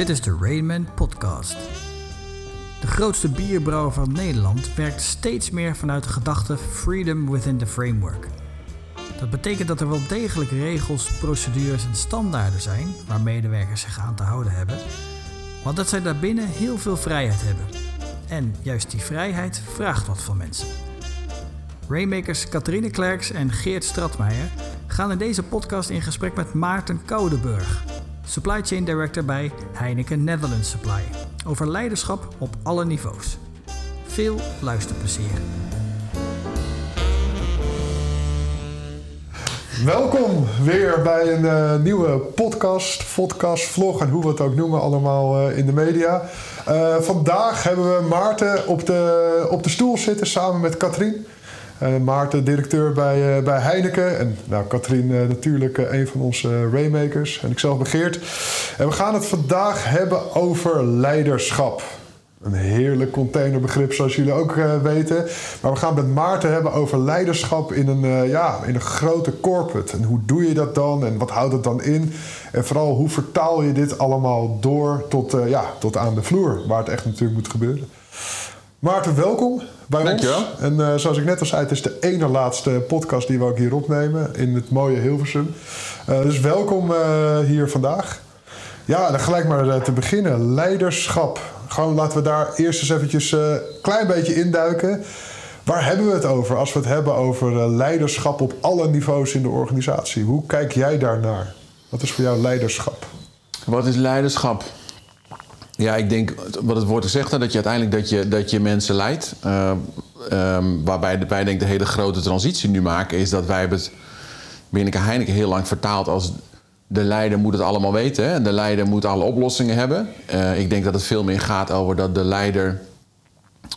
Dit is de Rainman Podcast. De grootste bierbrouwer van Nederland werkt steeds meer vanuit de gedachte Freedom within the Framework. Dat betekent dat er wel degelijk regels, procedures en standaarden zijn waar medewerkers zich aan te houden hebben, maar dat zij daarbinnen heel veel vrijheid hebben. En juist die vrijheid vraagt wat van mensen. Rainmakers Catharine Klerks en Geert Stratmeijer gaan in deze podcast in gesprek met Maarten Koudenburg, Supply Chain Director bij Heineken Netherlands Supply, over leiderschap op alle niveaus. Veel luisterplezier. Welkom weer bij een uh, nieuwe podcast, podcast, vlog en hoe we het ook noemen allemaal uh, in de media. Uh, vandaag hebben we Maarten op de, op de stoel zitten samen met Katrien. Maarten, directeur bij, bij Heineken. En nou, Katrien natuurlijk een van onze Raymakers. En ikzelf begeerd. En we gaan het vandaag hebben over leiderschap. Een heerlijk containerbegrip, zoals jullie ook weten. Maar we gaan het met Maarten hebben over leiderschap in een, ja, in een grote corporate. En hoe doe je dat dan? En wat houdt het dan in? En vooral, hoe vertaal je dit allemaal door tot, ja, tot aan de vloer, waar het echt natuurlijk moet gebeuren. Maarten, welkom bij Dankjewel. ons. En zoals ik net al zei, het is de ene laatste podcast die we ook hier opnemen in het mooie Hilversum. dus welkom hier vandaag. Ja, dan gelijk maar te beginnen. Leiderschap gewoon laten we daar eerst eens eventjes een klein beetje induiken. Waar hebben we het over als we het hebben over leiderschap op alle niveaus in de organisatie? Hoe kijk jij daarnaar? Wat is voor jou leiderschap? Wat is leiderschap? Ja, ik denk wat het woord zegt, dat je uiteindelijk dat je, dat je mensen leidt. Uh, um, waarbij wij denk de hele grote transitie nu maken, is dat wij het binnen Heineken heel lang vertaald als de leider moet het allemaal weten. Hè? De leider moet alle oplossingen hebben. Uh, ik denk dat het veel meer gaat over dat de leider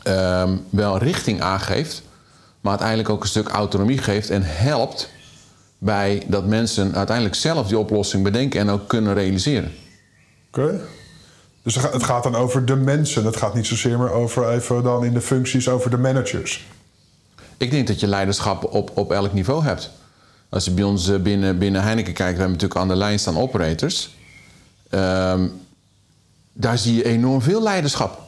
um, wel richting aangeeft, maar uiteindelijk ook een stuk autonomie geeft en helpt bij dat mensen uiteindelijk zelf die oplossing bedenken en ook kunnen realiseren. Oké. Dus het gaat dan over de mensen. Het gaat niet zozeer meer over even dan in de functies over de managers. Ik denk dat je leiderschap op, op elk niveau hebt. Als je bij ons binnen, binnen Heineken kijkt, we hebben natuurlijk aan de lijn staan operators. Um, daar zie je enorm veel leiderschap.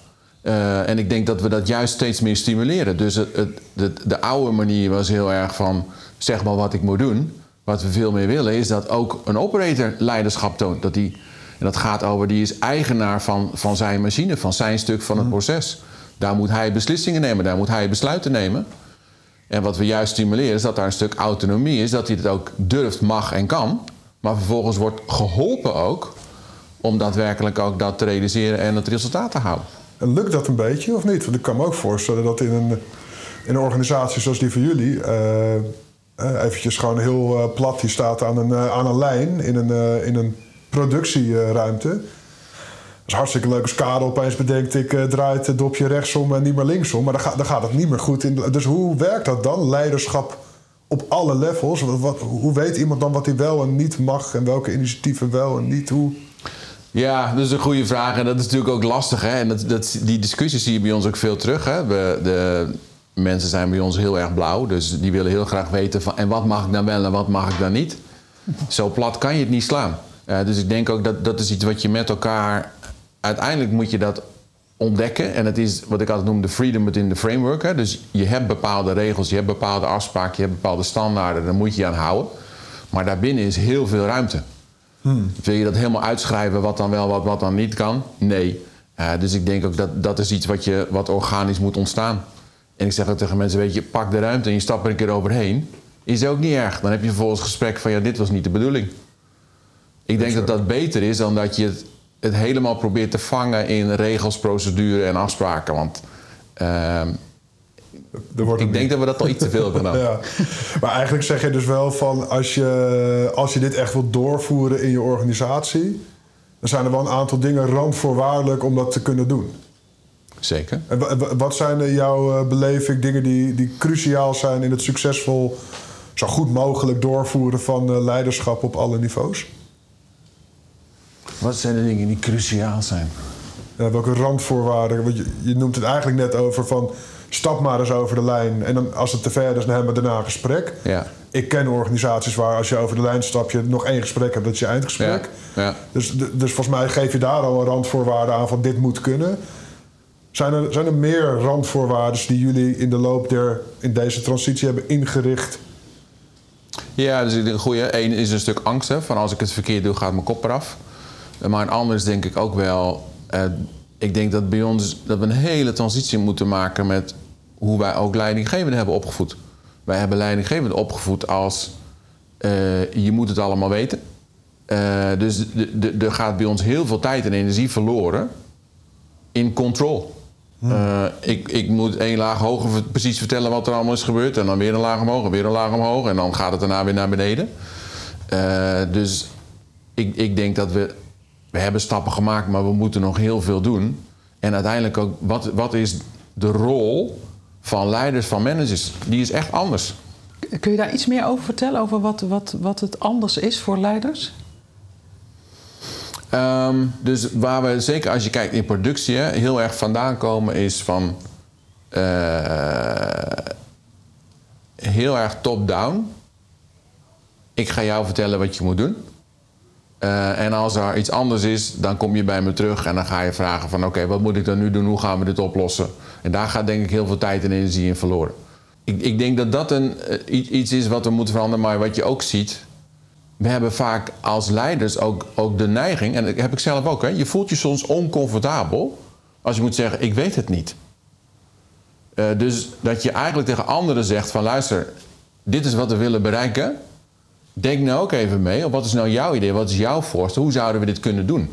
Uh, en ik denk dat we dat juist steeds meer stimuleren. Dus het, de oude manier was heel erg van zeg maar wat ik moet doen. Wat we veel meer willen is dat ook een operator leiderschap toont. Dat die, en dat gaat over, die is eigenaar van, van zijn machine, van zijn stuk van het proces. Daar moet hij beslissingen nemen, daar moet hij besluiten nemen. En wat we juist stimuleren is dat daar een stuk autonomie is, dat hij het ook durft, mag en kan. Maar vervolgens wordt geholpen ook om daadwerkelijk ook dat te realiseren en het resultaat te halen. En lukt dat een beetje of niet? Want ik kan me ook voorstellen dat in een, in een organisatie zoals die van jullie, uh, eventjes gewoon heel uh, plat, die staat aan een, aan een lijn in een, in een productieruimte. Dat is hartstikke leuk als Karel opeens bedenkt... ik uh, draai het dopje rechtsom en niet meer linksom. Maar dan, ga, dan gaat het niet meer goed. Dus hoe werkt dat dan? Leiderschap op alle levels. Wat, hoe weet iemand dan wat hij wel en niet mag... en welke initiatieven wel en niet? Hoe... Ja, dat is een goede vraag. En dat is natuurlijk ook lastig. Hè? En dat, die discussies zie je bij ons ook veel terug. Hè? We, de mensen zijn bij ons heel erg blauw. Dus die willen heel graag weten van... en wat mag ik dan wel en wat mag ik dan niet? Zo plat kan je het niet slaan. Uh, dus ik denk ook dat dat is iets wat je met elkaar uiteindelijk moet je dat ontdekken. En het is wat ik altijd noem de freedom within the framework. Hè. Dus je hebt bepaalde regels, je hebt bepaalde afspraken, je hebt bepaalde standaarden. Daar moet je je aan houden. Maar daarbinnen is heel veel ruimte. Hmm. Wil je dat helemaal uitschrijven wat dan wel, wat, wat dan niet kan? Nee. Uh, dus ik denk ook dat dat is iets wat, je, wat organisch moet ontstaan. En ik zeg ook tegen mensen, weet je, pak de ruimte en je stapt er een keer overheen. Is ook niet erg. Dan heb je vervolgens gesprek van, ja, dit was niet de bedoeling. Ik denk dat dat beter is dan dat je het het helemaal probeert te vangen in regels, procedures en afspraken. Want uh, ik denk dat we dat al iets te veel hebben gedaan. ja. Maar eigenlijk zeg je dus wel van als je, als je dit echt wilt doorvoeren in je organisatie, dan zijn er wel een aantal dingen randvoorwaardelijk om dat te kunnen doen. Zeker. En wat zijn in jouw eh, beleving dingen die, die cruciaal zijn in het succesvol, zo goed mogelijk doorvoeren van eh, leiderschap op alle niveaus? Wat zijn de dingen die cruciaal zijn? Ja, welke randvoorwaarden? Want je, je, noemt het eigenlijk net over van stap maar eens over de lijn. En dan, als het te ver is, dan hebben we daarna een gesprek. Ja. ik ken organisaties waar als je over de lijn stapt, je nog één gesprek hebt, dat is je eindgesprek. Ja, ja. Dus, dus volgens mij geef je daar al een randvoorwaarde aan van dit moet kunnen. Zijn er, zijn er meer randvoorwaarden die jullie in de loop der in deze transitie hebben ingericht? Ja, dus ik denk, goeie. Eén is een stuk angst. Hè, van als ik het verkeerd doe, gaat mijn kop eraf. Maar een ander is denk ik ook wel... eh, ik denk dat bij ons dat we een hele transitie moeten maken... met hoe wij ook leidinggevenden hebben opgevoed. Wij hebben leidinggevenden opgevoed als... eh, je moet het allemaal weten. Eh, dus er gaat bij ons heel veel tijd en energie verloren... in control. Eh, ik, ik moet één laag hoger precies vertellen wat er allemaal is gebeurd. En dan weer een laag omhoog en weer een laag omhoog. En dan gaat het daarna weer naar beneden. Eh, dus ik, ik denk dat we... We hebben stappen gemaakt, maar we moeten nog heel veel doen. En uiteindelijk ook, wat, wat is de rol van leiders, van managers? Die is echt anders. Kun je daar iets meer over vertellen? Over wat, wat, wat het anders is voor leiders? Ehm, dus waar we, zeker als je kijkt in productie, heel erg vandaan komen is van eh, heel erg top-down. Ik ga jou vertellen wat je moet doen. Eh, en als er iets anders is, dan kom je bij me terug en dan ga je vragen van oké, wat moet ik dan nu doen? Hoe gaan we dit oplossen? En daar gaat denk ik heel veel tijd en energie in verloren. Ik, ik denk dat dat een, eh, iets is wat we moeten veranderen, maar wat je ook ziet, we hebben vaak als leiders ook, ook de neiging, en dat heb ik zelf ook, hè, je voelt je soms oncomfortabel als je moet zeggen: Ik weet het niet. Eh, dus dat je eigenlijk tegen anderen zegt: van luister, dit is wat we willen bereiken. Denk nou ook even mee. Of wat is nou jouw idee? Wat is jouw voorstel? Hoe zouden we dit kunnen doen?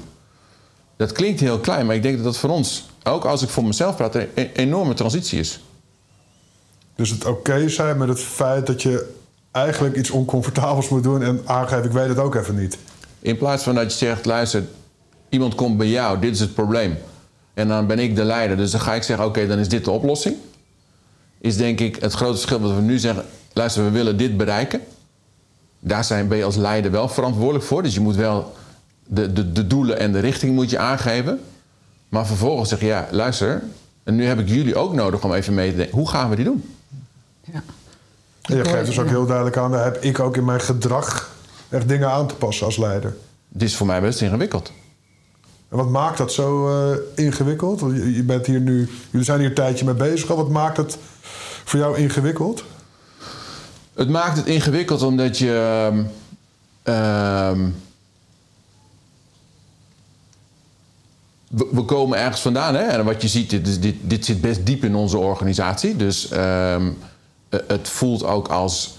Dat klinkt heel klein, maar ik denk dat dat voor ons, ook als ik voor mezelf praat, een enorme transitie is. Dus het oké zijn met het feit dat je eigenlijk iets oncomfortabels moet doen en aangeven, ik weet het ook even niet. In plaats van dat je zegt, luister, iemand komt bij jou, dit is het probleem. En dan ben ik de leider, dus dan ga ik zeggen, oké, dan is dit de oplossing. Is denk ik het grote verschil wat we nu zeggen, luister, we willen dit bereiken. Daar zijn, ben je als leider wel verantwoordelijk voor. Dus je moet wel de, de, de doelen en de richting moet je aangeven. Maar vervolgens zeg je, ja, luister, en nu heb ik jullie ook nodig om even mee te denken. Hoe gaan we die doen? Ja. Je geeft dus ook heel duidelijk aan, daar heb ik ook in mijn gedrag echt dingen aan te passen als leider. Dit is voor mij best ingewikkeld. En wat maakt dat zo eh, ingewikkeld? Want je, je bent hier nu, jullie zijn hier een tijdje mee bezig. al. Wat maakt het voor jou ingewikkeld? Het maakt het ingewikkeld omdat je. ehm, ehm, we, komen ergens vandaan, hè? En wat je ziet, dit, dit, dit zit best diep in onze organisatie. Dus ehm, eh, het voelt ook als.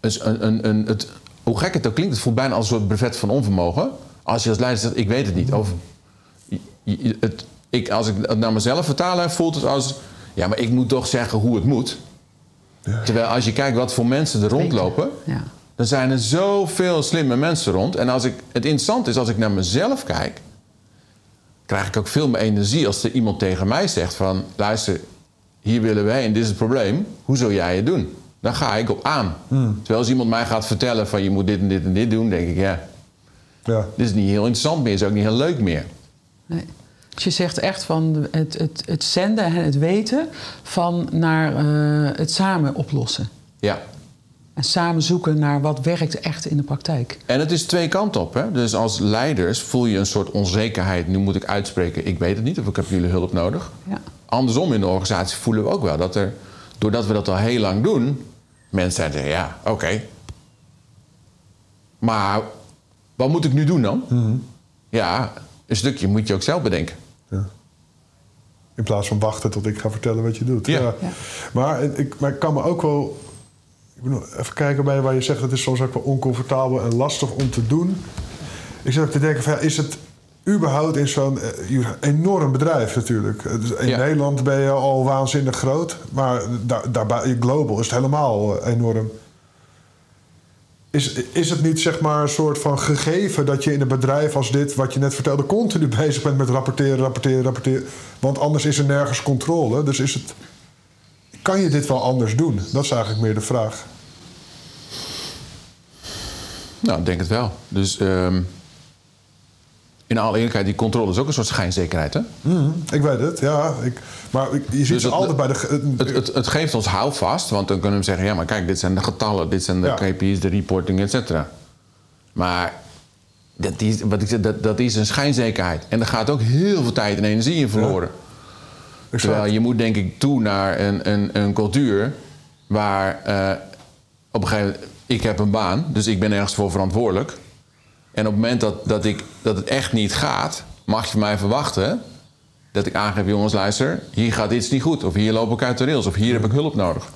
dus een, een, een, het, hoe gek het ook klinkt, het voelt bijna als een soort brevet van onvermogen. Als je als leider zegt, ik weet het niet. Of, het, ik, als ik het naar mezelf vertaal, voelt het als... Ja, maar ik moet toch zeggen hoe het moet. Terwijl als je kijkt wat voor mensen er rondlopen... Ja. dan zijn er zoveel slimme mensen rond. En als ik, het interessante is, als ik naar mezelf kijk... krijg ik ook veel meer energie als er iemand tegen mij zegt van... luister, hier willen we heen, dit is het probleem. Hoe zou jij het doen? Dan ga ik op aan. Terwijl als iemand mij gaat vertellen van... je moet dit en dit en dit doen, denk ik... ja, Ja. dit is niet heel interessant meer, is ook niet heel leuk meer. Dus je zegt echt van het, het, het zenden en het weten van naar eh, het samen oplossen. Ja. En samen zoeken naar wat werkt echt in de praktijk. En het is twee kanten op. Hè? Dus als leiders voel je een soort onzekerheid. Nu moet ik uitspreken, ik weet het niet of ik heb jullie hulp nodig. Ja. Andersom in de organisatie voelen we ook wel dat er, doordat we dat al heel lang doen, mensen zeggen: ja, oké. Maar wat moet ik nu doen dan? Ja, een stukje moet je ook zelf bedenken. In plaats van wachten tot ik ga vertellen wat je doet. Ja. Ja. Maar, ik, maar ik kan me ook wel... Ik bedoel, even kijken bij waar je zegt... het is soms ook wel oncomfortabel en lastig om te doen. Ik zit ook te denken van... Ja, is het überhaupt in zo'n eh, je- enorm bedrijf natuurlijk. In Ja. Nederland ben je al waanzinnig groot. Maar daar, daarbij, global is het helemaal eh, enorm. Is, is het niet zeg maar een soort van gegeven dat je in een bedrijf als dit, wat je net vertelde, continu bezig bent met rapporteren, rapporteren, rapporteren? Want anders is er nergens controle. Dus is het. Kan je dit wel anders doen? Dat is eigenlijk meer de vraag. Nou, denk het wel. Dus ehm, in alle eerlijkheid, die controle is ook een soort schijnzekerheid. Hè? Mhm, ik weet het, ja. Ik, maar ik- je ziet Dus het- altijd bij de... Het, het, het geeft ons houvast, want dan kunnen we zeggen: ja, maar kijk, dit zijn de getallen, dit zijn de Ja. KPI's, de reporting, et cetera. Maar dat is, wat ik zeg, dat, dat is een schijnzekerheid. En er gaat ook heel veel tijd en energie in verloren. Exact. Terwijl je moet denk ik toe naar een, een, een cultuur waar eh, op een gegeven moment, ik heb een baan, dus ik ben ergens voor verantwoordelijk. En op het moment dat, dat, ik, dat het echt niet gaat, mag je mij verwachten dat ik aangeef, jongens, luister, hier gaat iets niet goed. Of hier loop ik uit de rails, of hier heb ik hulp nodig.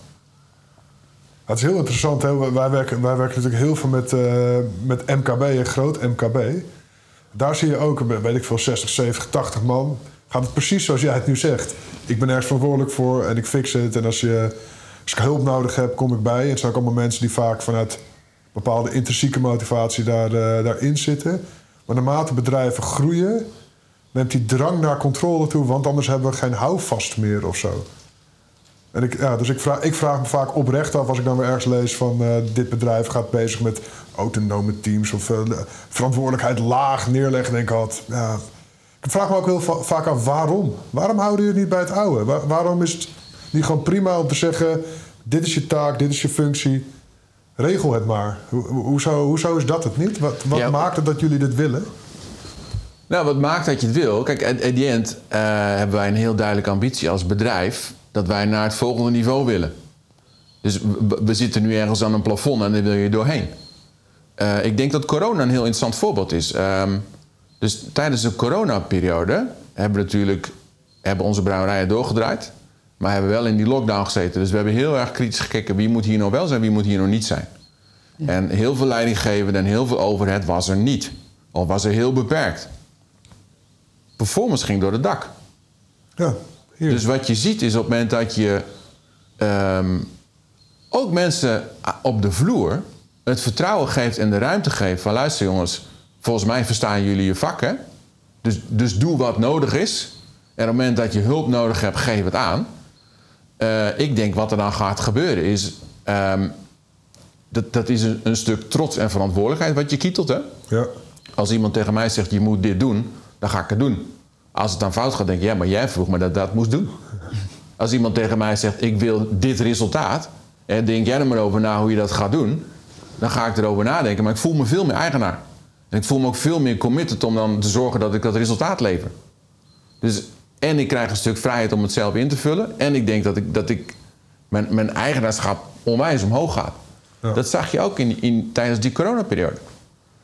Het is heel interessant. Wij, werken, wij werken natuurlijk heel veel met, eh, met MKB, groot MKB. Daar zie je ook, weet ik veel, 60, 70, 80 man. Gaat het precies zoals jij het nu zegt. Ik ben ergens verantwoordelijk voor en ik fix het. En als, je, als ik hulp nodig heb, kom ik bij. En het zijn ook allemaal mensen die vaak vanuit bepaalde intrinsieke motivatie daar, eh, daarin zitten. Maar naarmate bedrijven groeien, neemt die drang naar controle toe. Want anders hebben we geen houvast meer of zo. En ik, ja, dus ik vraag, ik vraag me vaak oprecht af als ik dan weer ergens lees van eh, dit bedrijf gaat bezig met autonome teams of eh, verantwoordelijkheid laag neerleggen. Denk ik altijd, ja. Ik vraag me ook heel va- vaak af waarom. Waarom houden jullie het niet bij het oude? Waar- waarom is het niet gewoon prima om te zeggen: dit is je taak, dit is je functie, regel het maar? Ho- ho- hoezo, hoezo is dat het niet? Wat, wat Ja. maakt het dat jullie dit willen? Nou, wat maakt dat je het wil? Kijk, at, at the end eh, hebben wij een heel duidelijke ambitie als bedrijf dat wij naar het volgende niveau willen. Dus we, we zitten nu ergens aan een plafond en daar wil je doorheen. Eh, ik denk dat corona een heel interessant voorbeeld is. Ehm, dus tijdens de coronaperiode hebben we natuurlijk hebben onze brouwerijen doorgedraaid. Maar hebben wel in die lockdown gezeten. Dus we hebben heel erg kritisch gekeken wie moet hier nog wel zijn, wie moet hier nog niet zijn. En heel veel leidinggevenden en heel veel overheid was er niet. Of was er heel beperkt. Performance ging door het dak. Ja, hier. Dus wat je ziet is op het moment dat je ehm, ook mensen op de vloer het vertrouwen geeft en de ruimte geeft van luister jongens, volgens mij verstaan jullie je vak hè. Dus, dus doe wat nodig is. En op het moment dat je hulp nodig hebt, geef het aan. Eh, ik denk wat er dan gaat gebeuren is, ehm, dat, dat is een, een stuk trots en verantwoordelijkheid wat je kietelt hè. ja. Als iemand tegen mij zegt, je moet dit doen, dan ga ik het doen. Als het dan fout gaat, denk ik, ja, maar jij vroeg me dat dat moest doen. Als iemand tegen mij zegt, ik wil dit resultaat, en denk jij er maar over na hoe je dat gaat doen, dan ga ik erover nadenken. Maar ik voel me veel meer eigenaar. En ik voel me ook veel meer committed om dan te zorgen dat ik dat resultaat lever. Dus, en ik krijg een stuk vrijheid om het zelf in te vullen. En ik denk dat, ik, dat ik mijn, mijn eigenaarschap onwijs omhoog gaat. Ja. Dat zag je ook in, in, tijdens die coronaperiode.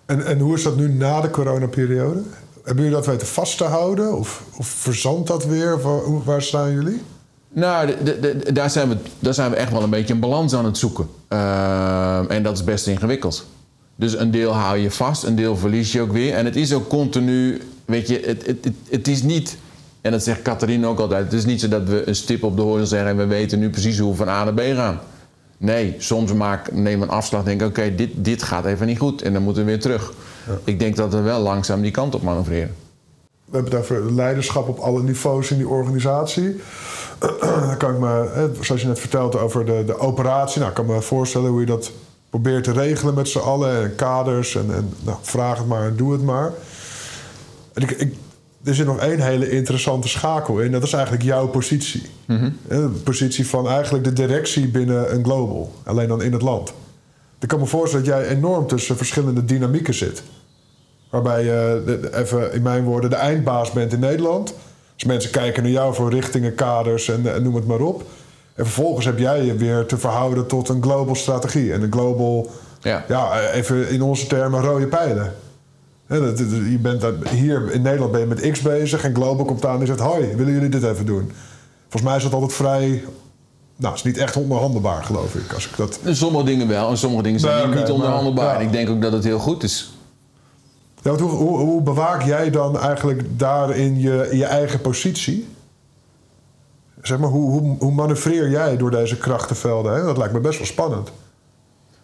En, en hoe is dat nu na de coronaperiode? Hebben jullie dat weten vast te houden? Of, of verzandt dat weer? Of waar, staan jullie? Nou, de- de- de- daar, zijn we, daar zijn we echt wel een beetje een balans aan het zoeken. Ehm, en dat is best ingewikkeld. Dus een deel hou je vast, een deel verlies je ook weer. En het is ook continu, weet je, het, het, het, het is niet... En dat zegt Catharine ook altijd. Het is niet zo dat we een stip op de horizon zeggen... en we weten nu precies hoe we van A naar B gaan. Nee, soms maak, nemen we een afslag en denken... oké, dit, dit gaat even niet goed en dan moeten we weer terug. Ik denk dat we wel langzaam die kant op manoeuvreren. We hebben het over leiderschap op alle niveaus in die organisatie. Dan kan ik me, hè, zoals je net vertelde over de, de operatie... Nou, ik kan me voorstellen hoe je dat probeert te regelen met z'n allen. En kaders en, en nou, vraag het maar en doe het maar. En ik, ik, er zit nog één hele interessante schakel in. Dat is eigenlijk jouw positie. Hè, De positie van eigenlijk de directie binnen een global. Alleen dan in het land. Ik kan me voorstellen dat jij enorm tussen verschillende dynamieken zit. Waarbij je, de- even in mijn woorden, de eindbaas bent in Nederland. Dus mensen kijken naar jou voor richtingen, kaders en, en noem het maar op. En vervolgens heb jij je weer te verhouden tot een global strategie. En een global, Ja. ja, even in onze termen, rode pijlen. Dat- Je bent hier in Nederland ben je met X bezig en Global komt aan en zegt: Hoi, willen jullie dit even doen? Volgens mij is dat altijd vrij. Nou, is niet echt onderhandelbaar, geloof ik. Als ik dat Sommige dingen wel en sommige dingen zijn Nee, niet- onderhandelbaar. maar- ja. En ik denk ook dat het heel goed is. Ja, hoe, hoe, hoe bewaak jij dan eigenlijk daarin je, je eigen positie? Zeg maar, hoe, hoe, hoe manoeuvreer jij door deze krachtenvelden? Hè? Dat lijkt me best wel spannend.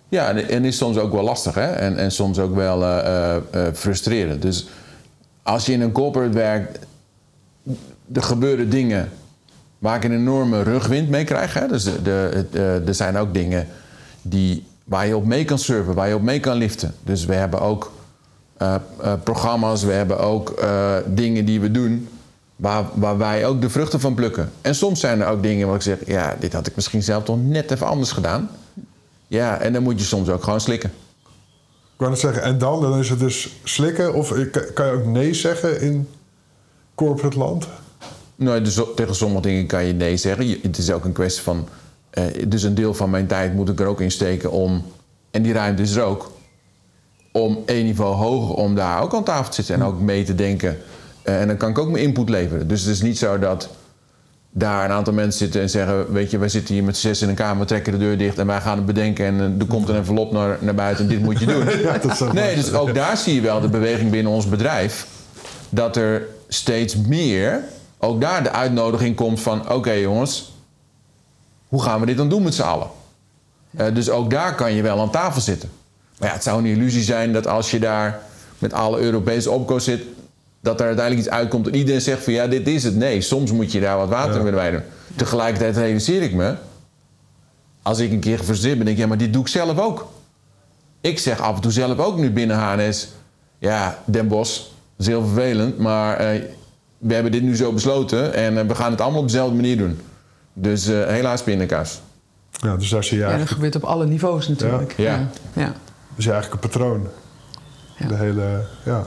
Ja, en, is soms ook wel lastig hè? En, en soms ook wel eh, eh, eh, frustrerend. Dus als je in een corporate werkt, er gebeuren dingen waar ik een enorme rugwind mee krijg. Hè? Dus er zijn ook dingen die, waar je op mee kan surfen, waar je op mee kan liften. Dus we hebben ook programma's, we hebben ook dingen die we doen waar, waar wij ook de vruchten van plukken. En soms zijn er ook dingen waar ik zeg, ja, dit had ik misschien zelf toch net even anders gedaan. Ja, en dan moet je soms ook gewoon slikken. Ik wou net zeggen, en dan? Dan is het dus slikken of kan- je ook nee zeggen in corporate land? Nou, dus tegen sommige dingen kan je nee zeggen. Het is ook een kwestie van. eh, dus een deel van mijn tijd moet ik er ook in steken om. En die ruimte is er ook. Om één niveau hoger, om daar ook aan tafel te zitten en ook mee te denken. Eh, en dan kan ik ook mijn input leveren. Dus het is niet zo dat daar een aantal mensen zitten en zeggen: Weet je, wij zitten hier met zes in een kamer, we trekken de deur dicht en wij gaan het bedenken. En eh, er komt een envelop naar, naar buiten en dit moet je doen. Ja, Nee, dus ook daar zie je wel de beweging binnen ons bedrijf. Dat er steeds meer, ook daar de uitnodiging komt van... oké jongens, hoe gaan we dit dan doen met z'n allen? Eh, dus ook daar kan je wel aan tafel zitten. Maar ja, het zou een illusie zijn dat als je daar met alle Europese opkoos zit... dat er uiteindelijk iets uitkomt en iedereen zegt van ja, dit is het. Nee, soms moet je daar wat water Ja. in bij doen. Tegelijkertijd realiseer ik me... als ik een keer gefrustreerd ben, denk ik... ja, maar dit doe ik zelf ook. Ik zeg af en toe zelf ook nu binnen HNS... ja, Den Bosch, dat is heel vervelend... maar eh, we hebben dit nu zo besloten... en eh, we gaan het allemaal op dezelfde manier doen. Dus eh, helaas pindakaas. Ja, dus daar zie je Ja, dat eigenlijk, gebeurt op alle niveaus natuurlijk. Ja. ja. ja. je eigenlijk een patroon. Ja. De hele, ja.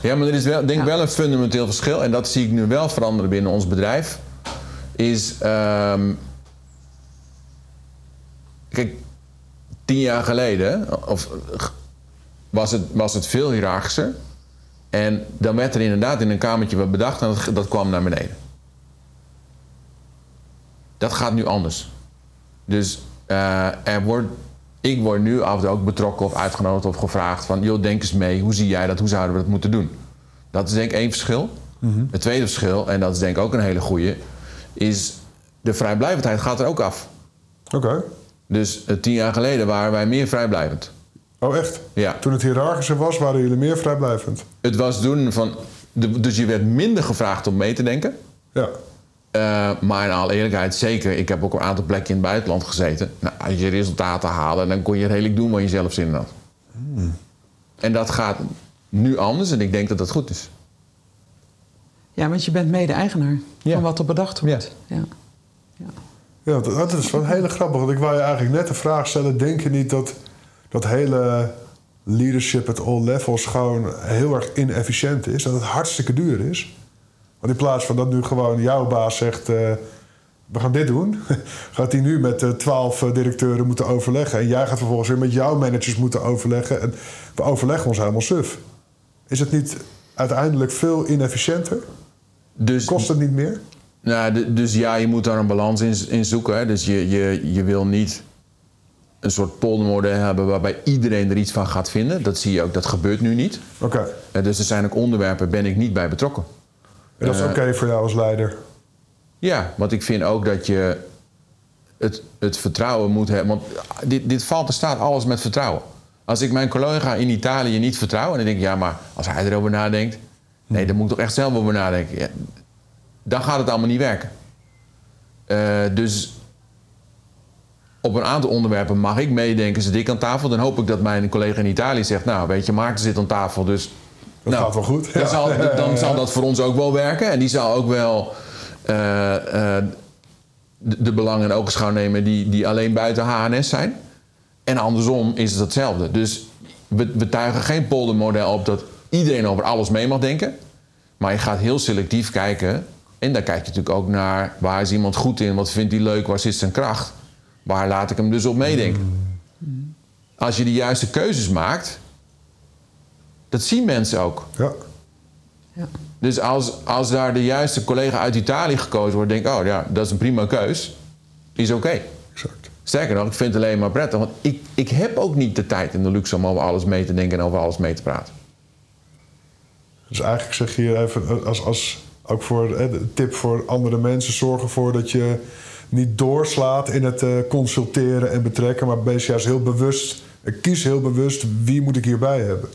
Ja, maar er is wel, denk ik Ja. wel een fundamenteel verschil... en dat zie ik nu wel veranderen binnen ons bedrijf... is... ehm, kijk, tien jaar geleden... Of, was, het, was het veel hiërarchischer... En dan werd er inderdaad in een kamertje wat bedacht en dat, dat kwam naar beneden. Dat gaat nu anders. Dus eh, er wordt, ik word nu af en toe ook betrokken of uitgenodigd of gevraagd van... joh, denk eens mee, hoe zie jij dat, hoe zouden we dat moeten doen? Dat is denk ik één verschil. Het tweede verschil, en dat is denk ik ook een hele goeie... is de vrijblijvendheid gaat er ook af. Oké. Dus eh, tien jaar geleden waren wij meer vrijblijvend. Oh, echt? Ja. Toen het hiërarchischer was, waren jullie meer vrijblijvend? Het was doen van... Dus je werd minder gevraagd om mee te denken... Ja. Eh, maar in alle eerlijkheid, zeker. Ik heb ook een aantal plekken in het buitenland gezeten. Nou, als je resultaten haalde, dan kon je redelijk doen waar je zelf zin in had. En dat gaat nu anders en ik denk dat dat goed is. Ja, want je bent mede-eigenaar Ja. van wat er bedacht wordt. Ja. Ja, dat, dat is wel heel grappig. Want ik wou je eigenlijk net de vraag stellen: denk je niet dat dat hele leadership at all levels gewoon heel erg inefficiënt is? Dat het hartstikke duur is? Want in plaats van dat nu gewoon jouw baas zegt: eh, we gaan dit doen, gaat hij nu met eh, twaalf directeuren moeten overleggen. En jij gaat vervolgens weer met jouw managers moeten overleggen. En we overleggen ons helemaal suf. Is het niet uiteindelijk veel inefficiënter? Dus, Kost het niet meer? nou, dus ja, je moet daar een balans in, in zoeken. Hè. Dus je, je, je wil niet een soort poldermodel hebben waarbij iedereen er iets van gaat vinden. Dat zie je ook, dat gebeurt nu niet. Oké. Eh, dus er zijn ook onderwerpen, ben ik niet bij betrokken. En dat is Eh, oké voor jou als leider. Ja, want ik vind ook dat je het, het vertrouwen moet hebben. Want dit, dit valt en staat alles met vertrouwen. Als ik mijn collega in Italië niet vertrouw... en dan denk ik, ja, maar als hij erover nadenkt... nee, dan moet ik toch echt zelf over nadenken. Ja, dan gaat het allemaal niet werken. Eh, dus op een aantal onderwerpen mag ik meedenken, zit ik aan tafel. Dan hoop ik dat mijn collega in Italië zegt... nou, weet je, Maarten zit aan tafel, dus... Dat nou, gaat wel goed. Dan, Ja. zal, dan zal dat voor ons ook wel werken. En die zal ook wel eh, eh, de, de belangen in ogenschouw nemen die, die alleen buiten HNS zijn. En andersom is het hetzelfde. Dus we, we tuigen geen poldermodel op dat iedereen over alles mee mag denken. Maar je gaat heel selectief kijken. En dan kijk je natuurlijk ook naar waar is iemand goed in, wat vindt hij leuk, waar zit zijn kracht. Waar laat ik hem dus op meedenken. Als je de juiste keuzes maakt, dat zien mensen ook. Ja. Ja. Dus als, als daar de juiste collega uit Italië gekozen wordt, denk ik, oh ja, dat is een prima keus. Is oké. Exact. Sterker nog, ik vind het alleen maar prettig. Want ik, ik heb ook niet de tijd en de luxe om over alles mee te denken en over alles mee te praten. Dus eigenlijk zeg je hier even, als, als, ook voor eh, de tip voor andere mensen, zorg ervoor dat je niet doorslaat in het eh, consulteren en betrekken, maar wees juist heel bewust, eh, kies heel bewust wie moet ik hierbij hebben.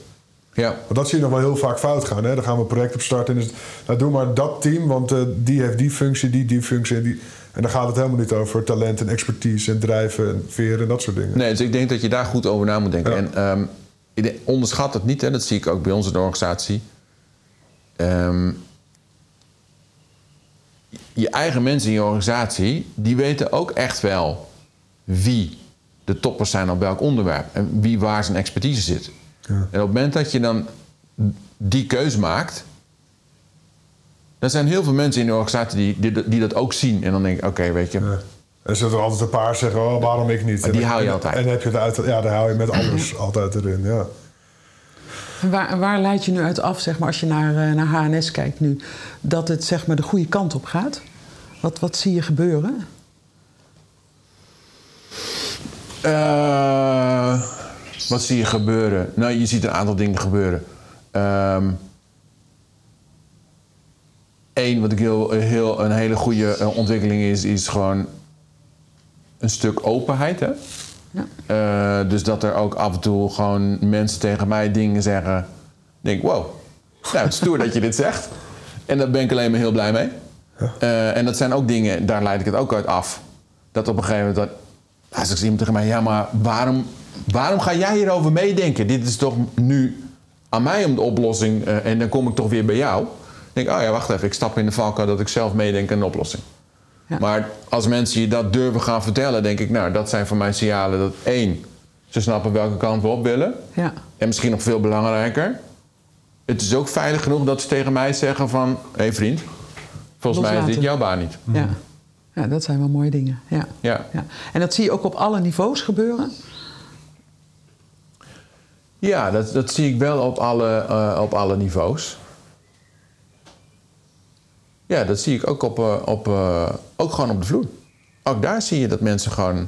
Ja, Want dat zie je nog wel heel vaak fout gaan. Hè? Dan gaan we een project op starten en is het, nou, doe maar dat team, want eh, die heeft die functie, die die functie. En, die, en dan gaat het helemaal niet over talent en expertise en drijven en veren en dat soort dingen. nee, dus ik denk dat je daar goed over na moet denken. Ja. En ehm, ik onderschat het niet, hè, dat zie ik ook bij de organisatie. Ehm, je eigen mensen in je organisatie, die weten ook echt wel wie de toppers zijn op welk onderwerp en wie waar zijn expertise zit. Ja. En op het moment dat je dan die keuze maakt, dan zijn heel veel mensen in de organisatie die, die, die dat ook zien. En dan denk ik, oké, weet je, Ja. Er zullen er altijd een paar zeggen, oh, waarom ik niet? Maar die En- hou je en- altijd. En heb je het uit, ja, daar hou je met alles altijd erin, ja. En Waar, waar leid je nu uit af, zeg maar, als je naar, eh, naar HNS kijkt nu, dat het zeg maar, de goede kant op gaat? Wat, wat zie je gebeuren? Eh, wat zie je gebeuren? Nou, je ziet een aantal dingen gebeuren. Eén, wat ik heel, heel, een hele goede eh, ontwikkeling is, is gewoon een stuk openheid. Hè? Ja. Eh, dus dat er ook af en toe gewoon mensen tegen mij dingen zeggen. Ik denk, wow, nou, het is stoer dat je dit zegt. En daar ben ik alleen maar heel blij mee. Eh, en dat zijn ook dingen, daar leid ik het ook uit af. Dat op een gegeven moment, dat, als ik iemand tegen mij, ja, maar waarom, waarom ga jij hierover meedenken? Dit is toch nu aan mij om de oplossing eh, en dan kom ik toch weer bij jou. Dan denk ik, oh ja, wacht even, ik stap in de valkuil dat ik zelf meedenk aan een oplossing. Ja. Maar als mensen je dat durven gaan vertellen, denk ik, nou, dat zijn voor mij signalen dat één, ze snappen welke kant we op willen. Ja. En misschien nog veel belangrijker, het is ook veilig genoeg dat ze tegen mij zeggen van, hé hey vriend, volgens mij is dit jouw baan niet. Ja. Ja, dat zijn wel mooie dingen. Ja. Ja. Ja. En dat zie je ook op alle niveaus gebeuren? Ja, dat, dat zie ik wel op alle, eh, op alle niveaus. Ja, dat zie ik ook, op, eh, op, eh, ook gewoon op de vloer. Ook daar zie je dat mensen gewoon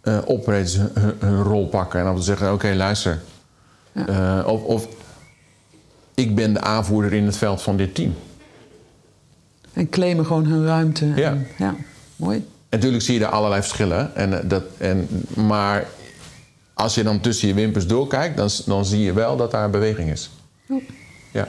eh opreeds hun, hun- rol pakken. En dan zeggen, oké, luister. Eh, of, of ik ben de aanvoerder in het veld van dit team. En claimen gewoon hun ruimte. Ja. En, ja, mooi. En natuurlijk zie je daar allerlei verschillen. En, eh, dat, en, maar als je dan tussen je wimpers doorkijkt, dan, dan zie je wel dat daar beweging is. Ja.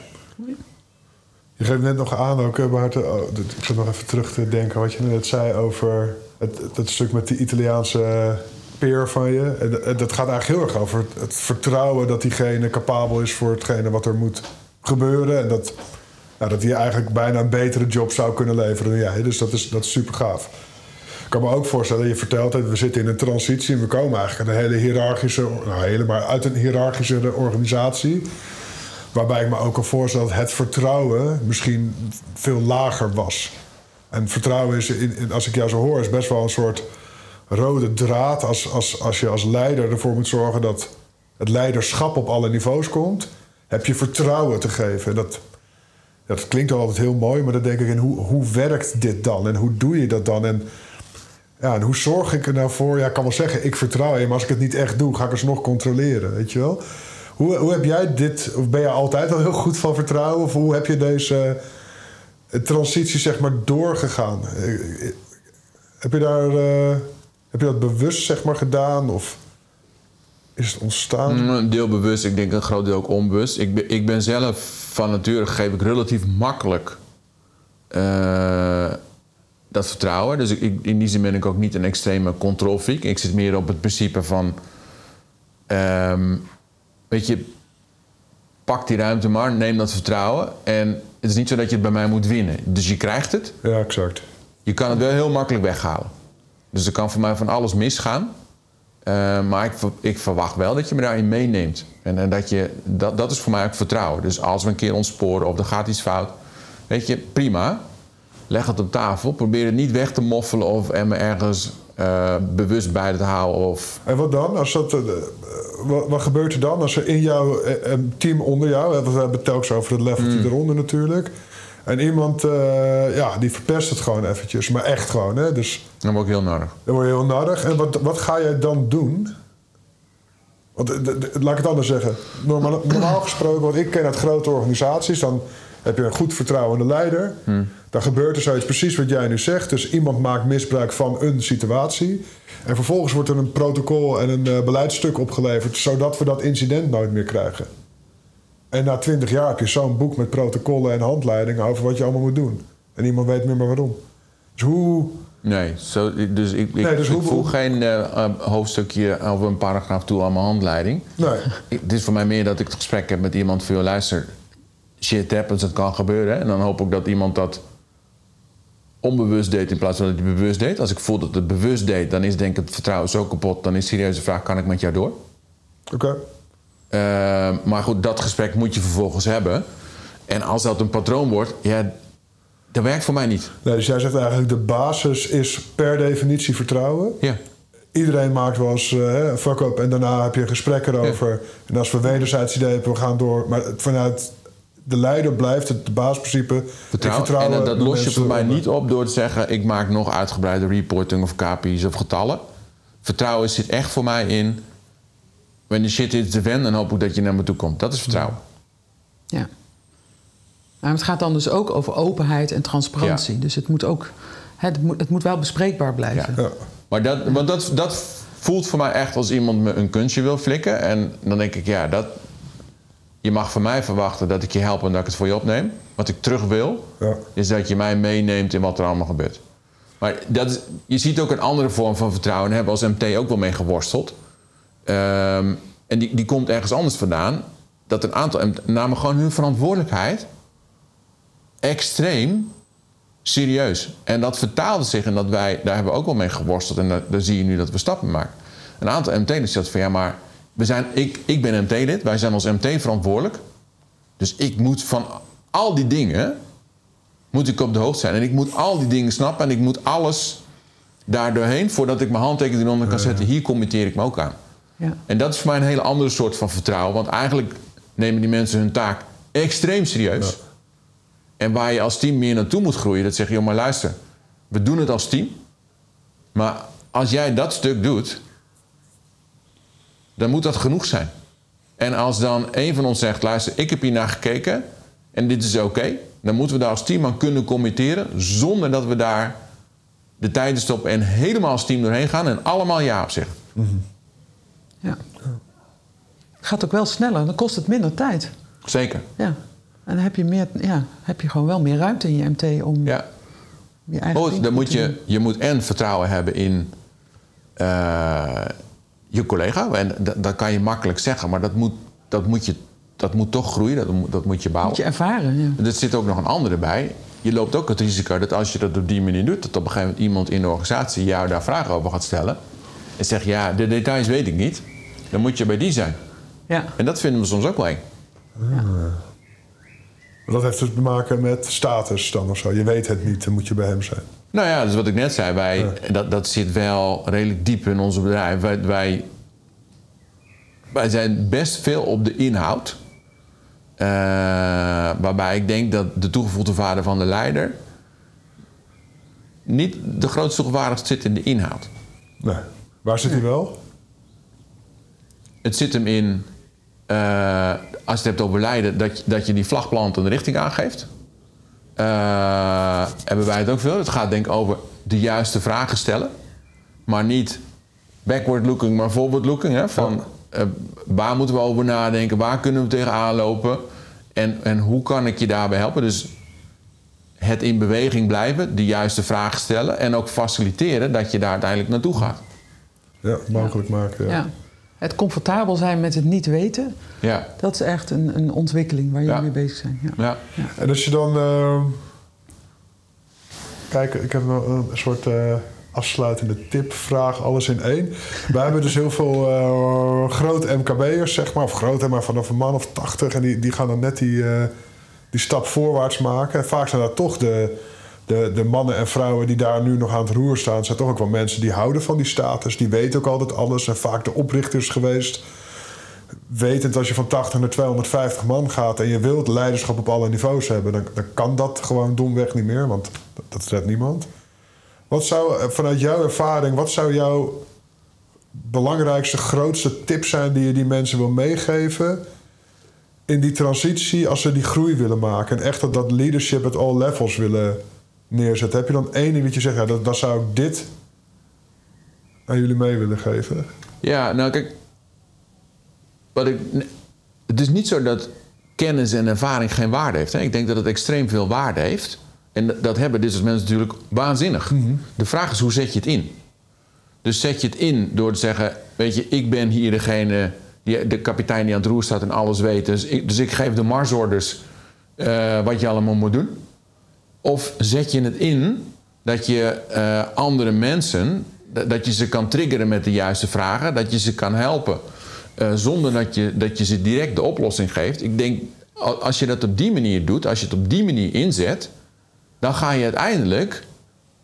Je geeft net nog aan ook, eh, Bart, oh, dat- ik zat nog even terug te denken wat je net zei over het, het, het stuk met die Italiaanse peer van je. En dat- dat gaat eigenlijk heel erg over het, het vertrouwen dat diegene capabel is voor hetgene wat er moet gebeuren. En dat, dat hij eigenlijk bijna een betere job zou kunnen leveren dan jij. Dus dat is, dat is super gaaf. Ik kan me ook voorstellen, je vertelt het, we zitten in een transitie en we komen eigenlijk uit een hele hiërarchische, nou hele, maar uit een hiërarchische organisatie. Waarbij ik me ook kan voorstellen dat het vertrouwen misschien veel lager was. En vertrouwen is, in, als ik jou zo hoor, is best wel een soort rode draad. Als, als, als je als leider ervoor moet zorgen dat het leiderschap op alle niveaus komt, heb je vertrouwen te geven. Dat, dat klinkt al altijd heel mooi, maar dan denk ik in hoe, hoe werkt dit dan? En hoe doe je dat dan? En, ja, en hoe zorg ik er nou voor? Ja, ik kan wel zeggen, ik vertrouw je, maar als ik het niet echt doe, ga ik alsnog controleren, weet je wel? Hoe, hoe heb jij dit, of ben je altijd al heel goed van vertrouwen? Of hoe heb je deze eh, transitie zeg maar doorgegaan? Eh, eh, Heb je, daar, heb je dat bewust zeg maar gedaan? Of is het ontstaan? Mm, Een deel bewust, ik denk een groot deel ook onbewust. Ik ben, ik ben zelf van nature geef ik relatief makkelijk eh, dat vertrouwen. Dus ik, ik- in die zin ben ik ook niet een extreme controlfreak. Ik zit meer op het principe van... ehm, weet je, pak die ruimte maar, neem dat vertrouwen. En het is niet zo dat je het bij mij moet winnen. Dus je krijgt het. Ja, exact. Je kan het wel heel makkelijk weghalen. Dus er kan voor mij van alles misgaan. Eh, maar ik, ik verwacht wel dat je me daarin meeneemt. En, en dat, je, dat, dat is voor mij ook vertrouwen. Dus als we een keer ontsporen of er gaat iets fout... Weet je, prima. Leg het op tafel. Probeer het niet weg te moffelen of er me ergens eh, bewust bij te houden. Of, En wat dan? Als dat, eh, wat, wat gebeurt er dan als er in jouw team onder jou, we hebben het telkens over het leveltje eronder natuurlijk, en iemand eh, ja, die verpest het gewoon eventjes, maar echt gewoon, hè? dus dan word ik heel nodig. dan word je heel nadig. En wat, wat ga jij dan doen? Want, eh, de- de- laat ik het anders zeggen. Normaal, normaal gesproken, wat ik ken uit grote organisaties, dan heb je een goed vertrouwende leider. Dan gebeurt er zoiets precies wat jij nu zegt. Dus iemand maakt misbruik van een situatie. En vervolgens wordt er een protocol en een eh, beleidstuk opgeleverd, zodat we dat incident nooit meer krijgen. En na twintig jaar heb je zo'n boek met protocollen en handleidingen over wat je allemaal moet doen. En niemand weet meer maar waarom. Dus hoe, Nee, zo, dus ik, ik, Nee, dus ik hoe- voeg geen eh, eh, hoofdstukje of een paragraaf toe aan mijn handleiding. Nee. Het is voor mij meer dat ik het gesprek heb met iemand van... luister, shit happens, het kan gebeuren. En dan hoop ik dat iemand dat onbewust deed in plaats van dat hij bewust deed. Als ik voel dat het bewust deed, dan is denk ik het vertrouwen zo kapot. Dan is de serieuze vraag, kan ik met jou door? Oké. Eh, maar goed, dat gesprek moet je vervolgens hebben. En als dat een patroon wordt, ja, dat werkt voor mij niet. Nee, dus jij zegt eigenlijk de basis is per definitie vertrouwen. Ja, Iedereen maakt wel eens eh, hè, een fuck-up en daarna heb je gesprekken erover. En als we wederzijds idee hebben, we gaan door. Maar vanuit de leider blijft het basisprincipe. ik vertrouwen. vertrouw en dat, dat de los je voor mij niet op door te zeggen... ik maak nog uitgebreide reporting of KPI's of getallen. Vertrouwen zit echt voor mij in... when the shit hits the fan, dan hoop ik dat je naar me toe komt. Dat is vertrouwen. Ja. Maar het gaat dan dus ook over openheid en transparantie. Ja. Dus het moet ook, hè, het, moet, het moet wel bespreekbaar blijven. Ja. Maar dat, want dat, dat voelt voor mij echt als iemand me een kunstje wil flikken. En dan denk ik, ja, dat, je mag van mij verwachten dat ik je help en dat ik het voor je opneem. Wat ik terug wil, Ja. is dat je mij meeneemt in wat er allemaal gebeurt. Maar dat is, je ziet ook een andere vorm van vertrouwen. En daar hebben we als MT ook wel mee geworsteld. Ehm, en die, die komt ergens anders vandaan. Dat een aantal MT namen gewoon hun verantwoordelijkheid extreem serieus. En dat vertaalde zich in dat wij, daar hebben we ook wel mee geworsteld. En daar, daar zie je nu dat we stappen maken. Een aantal MT-leden zegt van ja, maar we zijn, ik, ik ben MT-lid, wij zijn als MT verantwoordelijk. Dus ik moet van al die dingen, moet ik op de hoogte zijn. En ik moet al die dingen snappen en ik moet alles daar doorheen... voordat ik mijn handtekening eronder kan zetten. Hier committeer ik me ook aan. Ja. En dat is voor mij een hele andere soort van vertrouwen. Want eigenlijk nemen die mensen hun taak extreem serieus. En waar je als team meer naartoe moet groeien, dat zeg je, joh, maar luister, we doen het als team. Maar als jij dat stuk doet, dan moet dat genoeg zijn. En als dan een van ons zegt, luister, ik heb hier naar gekeken en dit is oké, dan moeten we daar als team aan kunnen committeren zonder dat we daar de tijd in stoppen en helemaal als team doorheen gaan en allemaal ja op zeggen. Ja. Het gaat ook wel sneller, dan kost het minder tijd. Zeker. Ja. En dan heb je, meer, ja, heb je gewoon wel meer ruimte in je MT om Ja. je eigen Goed, ding dan moet te je, doen. je moet en vertrouwen hebben in eh, je collega. En dat, dat kan je makkelijk zeggen, maar dat moet, dat moet, je, dat moet toch groeien, dat moet, dat moet je bouwen. Moet je ervaren, ja. Er zit ook nog een andere bij. Je loopt ook het risico dat als je dat op die manier doet, dat op een gegeven moment iemand in de organisatie jou daar vragen over gaat stellen. En zegt, ja, de details weet ik niet. Dan moet je bij die zijn. ja. En dat vinden we soms ook wel eng. Dat heeft dus te maken met status dan of zo. Je weet het niet, dan moet je bij hem zijn. Nou ja, dus wat ik net zei, wij, dat, dat zit wel redelijk diep in ons bedrijf. Wij, wij, wij zijn best veel op de inhoud. Eh, waarbij ik denk dat de toegevoegde waarde van de leider niet de grootste toegevoegde waarde zit in de inhoud. Nee. Waar zit hij wel? Het zit hem in, eh, als je het hebt over leiden, dat je, dat je die vlagplant een richting aangeeft. Eh, hebben wij het ook veel. Het gaat denk ik over de juiste vragen stellen. Maar niet backward looking, maar forward looking. Hè? Van, eh, waar moeten we over nadenken? Waar kunnen we tegenaan lopen? En, en hoe kan ik je daarbij helpen? Dus het in beweging blijven, de juiste vragen stellen... en ook faciliteren dat je daar uiteindelijk naartoe gaat. Ja, mogelijk maken. Ja. ja. Het comfortabel zijn met het niet weten, Ja, dat is echt een, een ontwikkeling waar jullie Ja. mee bezig zijn. Ja. ja. En als je dan. eh, kijk, ik heb nog een soort eh, afsluitende tipvraag, alles in één. Wij hebben dus heel veel eh grote MKB'ers, zeg maar, of groot, hè, maar vanaf een man of 80. En die, die gaan dan net die, eh, die stap voorwaarts maken. En vaak zijn dat toch de, de, de mannen en vrouwen die daar nu nog aan het roer staan. zijn toch ook wel mensen die houden van die status. Die weten ook altijd alles. En vaak de oprichters geweest wetend als je van 80 naar 250 man gaat en je wilt leiderschap op alle niveaus hebben, dan, dan kan dat gewoon domweg niet meer, want dat, dat niemand. Wat zou eh, vanuit jouw ervaring, wat zou jouw belangrijkste, grootste tip zijn die je die mensen wil meegeven in die transitie als ze die groei willen maken en echt dat, dat leadership at all levels willen neerzetten? Heb je dan één ding dat je zegt, ja, dat, dan zou ik dit aan jullie mee willen geven? Ja, nou kijk. Wat ik, het is niet zo dat kennis en ervaring geen waarde heeft. Hè? Ik denk dat het extreem veel waarde heeft. En dat- dat hebben dit soort mensen natuurlijk waanzinnig. De vraag is, hoe zet je het in? Dus zet je het in door te zeggen... weet je, ik ben hier degene... Die, de kapitein die aan het roer staat en alles weet. Dus ik, dus ik geef de marsorders eh, wat je allemaal moet doen. Of zet je het in dat je eh, andere mensen... dat- je ze kan triggeren met de juiste vragen. Dat je ze kan helpen eh, zonder dat je, dat je ze direct de oplossing geeft. Ik denk, als je dat op die manier doet... als je het op die manier inzet... dan ga je uiteindelijk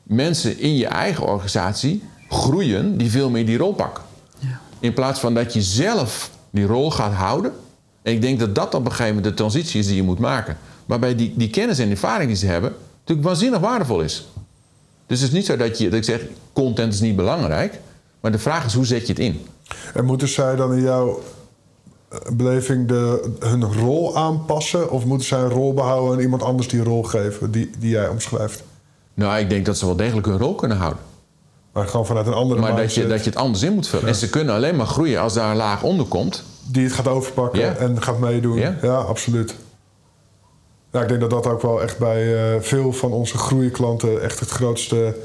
mensen in je eigen organisatie groeien... die veel meer die rol pakken. Ja. In plaats van dat je zelf die rol gaat houden. En ik denk dat dat op een gegeven moment de transitie is die je moet maken. Waarbij die, die kennis en ervaring die ze hebben natuurlijk waanzinnig waardevol is. Dus het is niet zo dat, je, dat ik zeg, content is niet belangrijk. Maar de vraag is, hoe zet je het in? En moeten zij dan in jouw eh, beleving de, hun rol aanpassen? Of moeten zij een rol behouden en iemand anders die rol geven die, die jij omschrijft? Nou, ik denk dat ze wel degelijk hun rol kunnen houden. Maar gewoon vanuit een andere Maar dat je, dat je het anders in moet vullen. En ze kunnen alleen maar groeien als daar een laag onder komt. die het gaat overpakken Ja. en gaat meedoen. Ja. Ja, absoluut. Ja, ik denk dat dat ook wel echt bij eh, veel van onze groeiklanten echt het grootste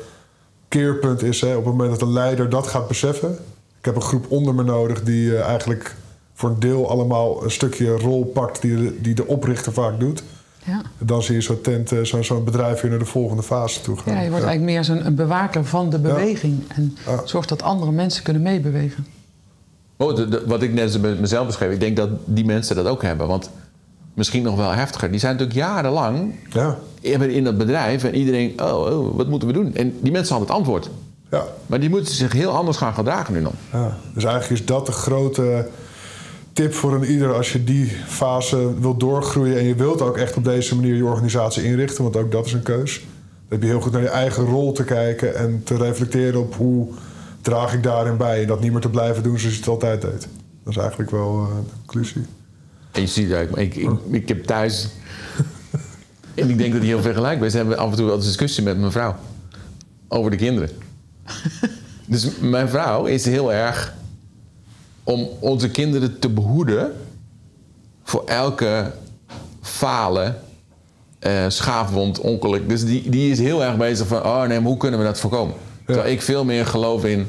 keerpunt is. Hè? Op het moment dat een leider dat gaat beseffen. Ik heb een groep onder me nodig die eh, eigenlijk voor een deel allemaal een stukje rol pakt die de, die de oprichter vaak doet. Ja. Dan zie je zo'n tent, eh, zo'n zo'n bedrijf weer naar de volgende fase toe gaan. ja, je wordt eigenlijk meer zo'n bewaker van de beweging. En Ja. zorgt dat andere mensen kunnen meebewegen. Oh, de- de- wat ik net met mezelf beschreef, ik denk dat die mensen dat ook hebben. Want misschien nog wel heftiger. Die zijn natuurlijk jarenlang Ja, in dat bedrijf en iedereen, oh, oh, wat moeten we doen? En die mensen hadden het antwoord. ja, Maar die moeten zich heel anders gaan gedragen nu dan. ja. Dus eigenlijk is dat de grote tip voor een ieder als je die fase wilt doorgroeien en je wilt ook echt op deze manier je organisatie inrichten, want ook dat is een keus. Dan heb je heel goed naar je eigen rol te kijken en te reflecteren op hoe draag ik daarin bij en dat niet meer te blijven doen zoals je het altijd deed. Dat is eigenlijk wel eh, de conclusie. En je ziet eigenlijk, ik, ik, ik heb thuis. en ik denk dat die heel vergelijkbaar is. We hebben af en toe wel een discussie met mijn vrouw over de kinderen. dus mijn vrouw is heel erg om onze kinderen te behoeden voor elke falen, eh, schaafwond, ongeluk. Dus die, die is heel erg bezig van, oh nee, maar hoe kunnen we dat voorkomen? Terwijl ik veel meer geloof in,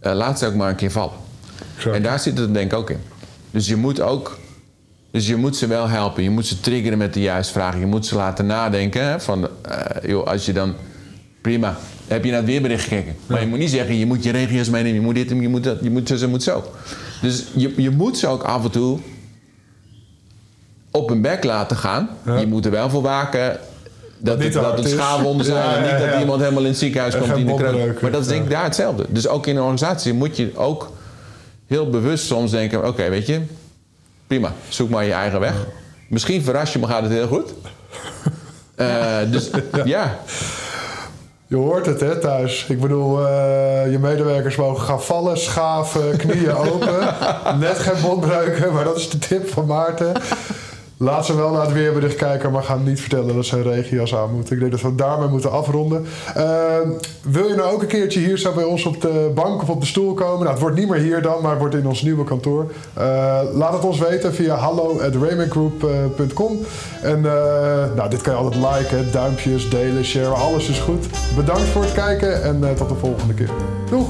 eh, laat ze ook maar een keer vallen. Exact. En daar zit het denk ik ook in. Dus je moet ook, dus je moet ze wel helpen. Je moet ze triggeren met de juiste vragen. Je moet ze laten nadenken. Hè, van, eh, joh, als je dan, prima, heb je naar het weerbericht gekeken. Maar je moet niet zeggen, je moet je regio's meenemen. Je moet dit, je moet dat, je moet zo, je moet zo. Dus je, je moet ze ook af en toe op hun bek laten gaan. Ja. Je moet er wel voor waken dat, het, dat het schaafwonden zijn. Ja, en niet dat iemand helemaal in het ziekenhuis En komt in de kreuk. botbreuken. Maar dat is denk ik daar hetzelfde. Dus ook in een organisatie moet je ook heel bewust soms denken... oké, weet je, prima, zoek maar je eigen weg. Misschien verras je me, gaat het heel goed. Eh, dus ja. Je hoort het hè, thuis. Ik bedoel, eh, je medewerkers mogen gaan vallen, schaven, knieën open. Net geen botbreuken, maar dat is de tip van Maarten. Laat ze wel naar het weerbericht kijken, maar ga niet vertellen dat ze een aan moeten. Ik denk dat we daarmee moeten afronden. Eh, wil je nou ook een keertje hier zo bij ons op de bank of op de stoel komen? Nou, het wordt niet meer hier dan, maar het wordt in ons nieuwe kantoor. Eh, laat het ons weten via hallo@raymancgroup.com. En eh, nou, dit kan je altijd liken, duimpjes, delen, sharen, alles is goed. Bedankt voor het kijken en eh, tot de volgende keer. Doeg!